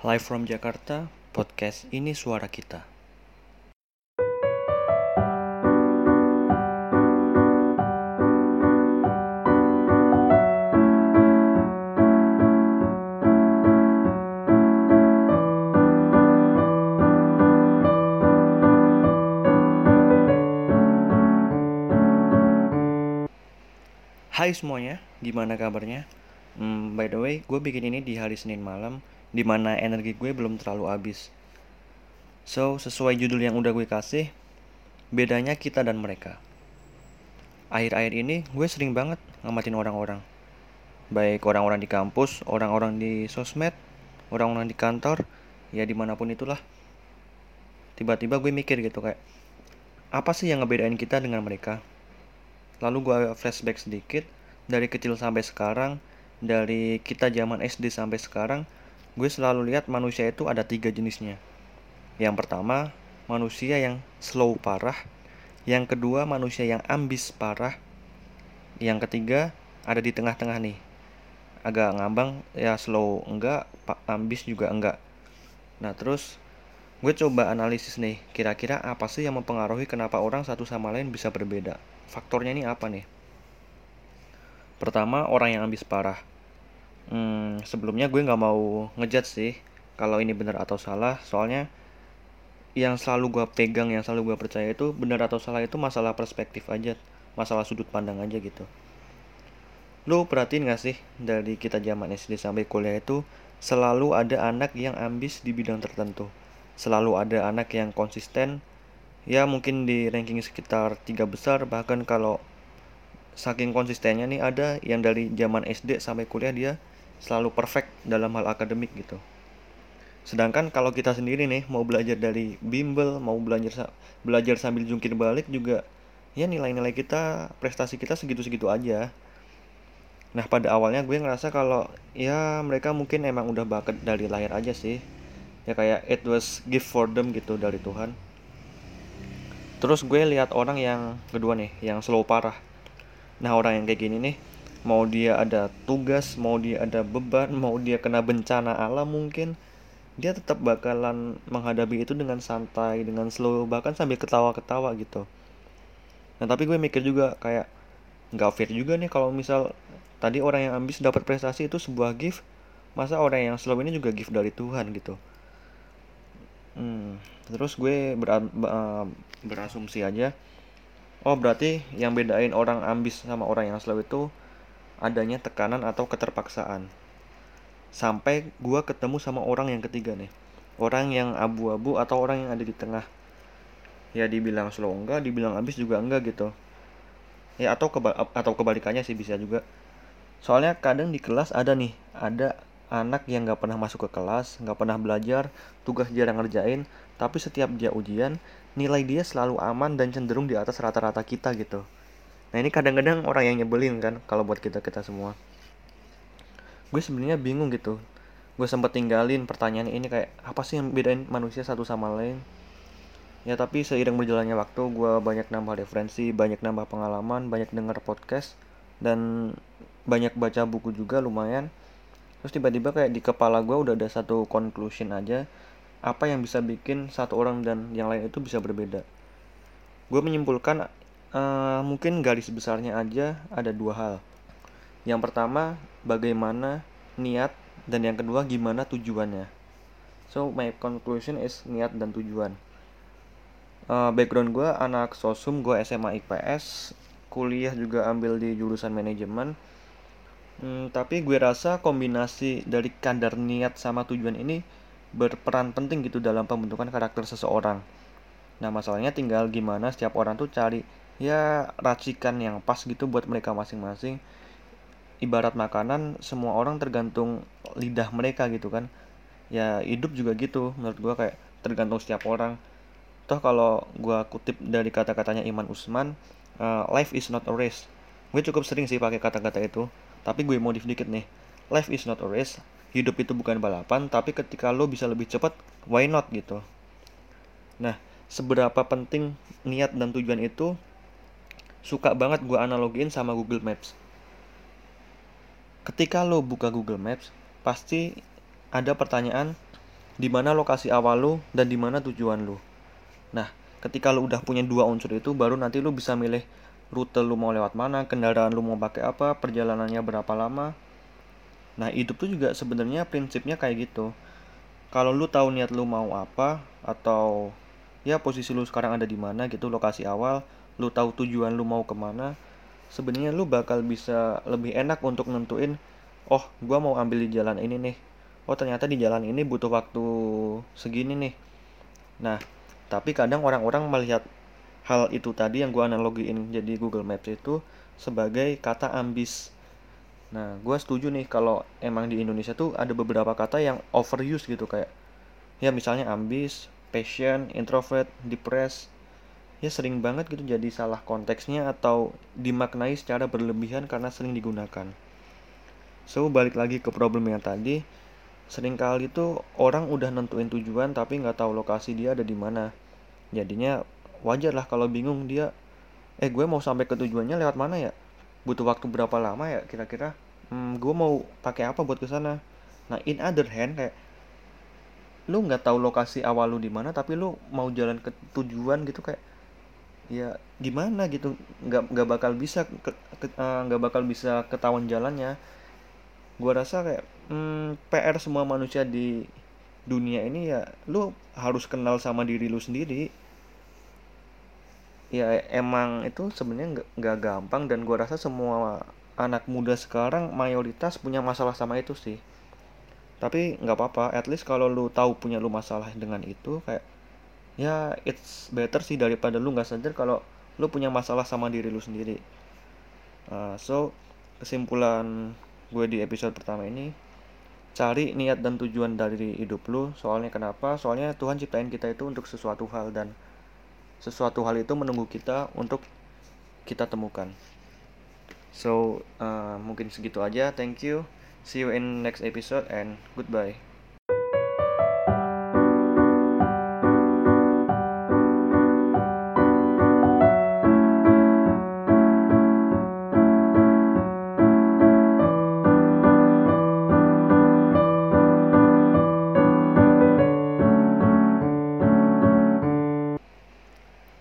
Live from Jakarta, podcast ini suara kita. Hai semuanya, gimana kabarnya? Hmm, by the way, gue bikin ini di hari Senin malam, di mana energi gue belum terlalu habis. So, sesuai judul yang udah gue kasih, bedanya kita dan mereka. Akhir-akhir ini, gue sering banget ngamatin orang-orang. Baik orang-orang di kampus, orang-orang di sosmed, orang-orang di kantor, ya di mana pun itulah. Tiba-tiba gue mikir gitu kayak, apa sih yang ngebedain kita dengan mereka? Lalu gue flashback sedikit, dari kecil sampai sekarang, dari kita zaman SD sampai sekarang, gue selalu lihat manusia itu ada tiga jenisnya. Yang pertama, manusia yang slow parah. Yang kedua, manusia yang ambis parah. Yang ketiga, ada di tengah-tengah nih. Agak ngambang, ya slow enggak, ambis juga enggak. Nah terus, gue coba analisis nih, kira-kira apa sih yang mempengaruhi kenapa orang satu sama lain bisa berbeda. Faktornya ini apa nih? Pertama, orang yang ambis parah. Hmm, sebelumnya gue nggak mau ngejat sih kalau ini benar atau salah, soalnya yang selalu gue pegang, yang selalu gue percaya itu benar atau salah itu masalah perspektif aja, masalah sudut pandang aja gitu. Lu perhatiin gak sih dari kita zaman SD sampai kuliah itu selalu ada anak yang ambis di bidang tertentu, selalu ada anak yang konsisten ya mungkin di ranking sekitar tiga besar bahkan kalau saking konsistennya nih ada yang dari zaman SD sampai kuliah dia selalu perfect dalam hal akademik gitu. Sedangkan kalau kita sendiri nih mau belajar dari bimbel mau belajar belajar sambil jungkir balik juga ya nilai-nilai kita prestasi kita segitu-segitu aja. Nah pada awalnya gue ngerasa kalau ya mereka mungkin emang udah bakat dari lahir aja sih. Ya kayak it was gift for them gitu dari Tuhan. Terus gue lihat orang yang kedua nih yang slow parah. Nah orang yang kayak gini nih mau dia ada tugas mau dia ada beban mau dia kena bencana alam mungkin dia tetap bakalan menghadapi itu dengan santai dengan slow bahkan sambil ketawa-ketawa gitu. Nah tapi gue mikir juga kayak nggak fair juga nih kalau misal tadi orang yang ambis dapat prestasi itu sebuah gift masa orang yang slow ini juga gift dari Tuhan gitu. Hmm, terus gue ber, berasumsi aja oh berarti yang bedain orang ambis sama orang yang slow itu adanya tekanan atau keterpaksaan. Sampai gua ketemu sama orang yang ketiga nih. Orang yang abu-abu atau orang yang ada di tengah. Ya dibilang slow enggak dibilang ambis juga enggak gitu. Ya atau keba atau kebalikannya sih bisa juga. Soalnya kadang di kelas ada nih ada anak yang nggak pernah masuk ke kelas nggak pernah belajar tugas jarang ngerjain tapi setiap dia ujian nilai dia selalu aman dan cenderung di atas rata-rata kita gitu nah ini kadang-kadang orang yang nyebelin kan kalau buat kita kita semua. Gue sebenarnya bingung gitu. Gue sempat tinggalin pertanyaan ini kayak apa sih yang bedain manusia satu sama lain? Ya tapi seiring berjalannya waktu gue banyak nambah referensi banyak nambah pengalaman banyak dengar podcast dan banyak baca buku juga lumayan. Terus tiba-tiba kayak di kepala gue udah ada satu conclusion aja apa yang bisa bikin satu orang dan yang lain itu bisa berbeda. Gue menyimpulkan uh, mungkin garis besarnya aja ada dua hal. Yang pertama bagaimana niat dan yang kedua gimana tujuannya. So my conclusion is niat dan tujuan. Uh, background gue anak sosum gue SMA IPS kuliah juga ambil di jurusan manajemen. Hmm, tapi gue rasa kombinasi dari kadar niat sama tujuan ini berperan penting gitu dalam pembentukan karakter seseorang. Nah, masalahnya tinggal gimana setiap orang tuh cari ya racikan yang pas gitu buat mereka masing-masing. Ibarat makanan, semua orang tergantung lidah mereka gitu kan. Ya, hidup juga gitu menurut gua kayak tergantung setiap orang. Toh kalau gua kutip dari kata-katanya Iman Usman, uh, life is not a race. Gue cukup sering sih pakai kata-kata itu, tapi gue modif dikit nih. Life is not a race, hidup itu bukan balapan tapi ketika lo bisa lebih cepat why not gitu nah seberapa penting niat dan tujuan itu suka banget gue analogiin sama Google Maps ketika lo buka Google Maps pasti ada pertanyaan di mana lokasi awal lu dan di mana tujuan lu. Nah, ketika lu udah punya dua unsur itu baru nanti lu bisa milih rute lu mau lewat mana, kendaraan lu mau pakai apa, perjalanannya berapa lama. Nah, hidup tuh juga sebenarnya prinsipnya kayak gitu. Kalau lu tahu niat lu mau apa atau ya posisi lu sekarang ada di mana gitu lokasi awal, lu tahu tujuan lu mau ke mana, sebenarnya lu bakal bisa lebih enak untuk nentuin, oh gua mau ambil di jalan ini nih, oh ternyata di jalan ini butuh waktu segini nih. Nah, tapi kadang orang-orang melihat hal itu tadi yang gue analogiin jadi Google Maps itu sebagai kata ambis. Nah, gue setuju nih kalau emang di Indonesia tuh ada beberapa kata yang overuse gitu kayak ya misalnya ambis, passion, introvert, depressed. Ya sering banget gitu jadi salah konteksnya atau dimaknai secara berlebihan karena sering digunakan. So, balik lagi ke problem yang tadi, sering kali tuh orang udah nentuin tujuan tapi nggak tahu lokasi dia ada di mana. Jadinya wajar lah kalau bingung dia eh gue mau sampai ke tujuannya lewat mana ya butuh waktu berapa lama ya kira-kira hmm, gue mau pakai apa buat ke sana nah in other hand kayak lu nggak tahu lokasi awal lu di mana tapi lu mau jalan ke tujuan gitu kayak ya gimana gitu nggak nggak bakal bisa nggak uh, bakal bisa ketahuan jalannya. Gue rasa kayak hmm, PR semua manusia di dunia ini ya lu harus kenal sama diri lu sendiri. Ya emang itu sebenarnya nggak gampang dan gue rasa semua anak muda sekarang mayoritas punya masalah sama itu sih. Tapi nggak apa-apa at least kalau lu tahu punya lu masalah dengan itu kayak ya it's better sih daripada lu nggak sadar kalau lu punya masalah sama diri lu sendiri uh, so kesimpulan gue di episode pertama ini cari niat dan tujuan dari hidup lu soalnya kenapa soalnya Tuhan ciptain kita itu untuk sesuatu hal dan sesuatu hal itu menunggu kita untuk kita temukan. So, uh, mungkin segitu aja. Thank you. See you in next episode and goodbye.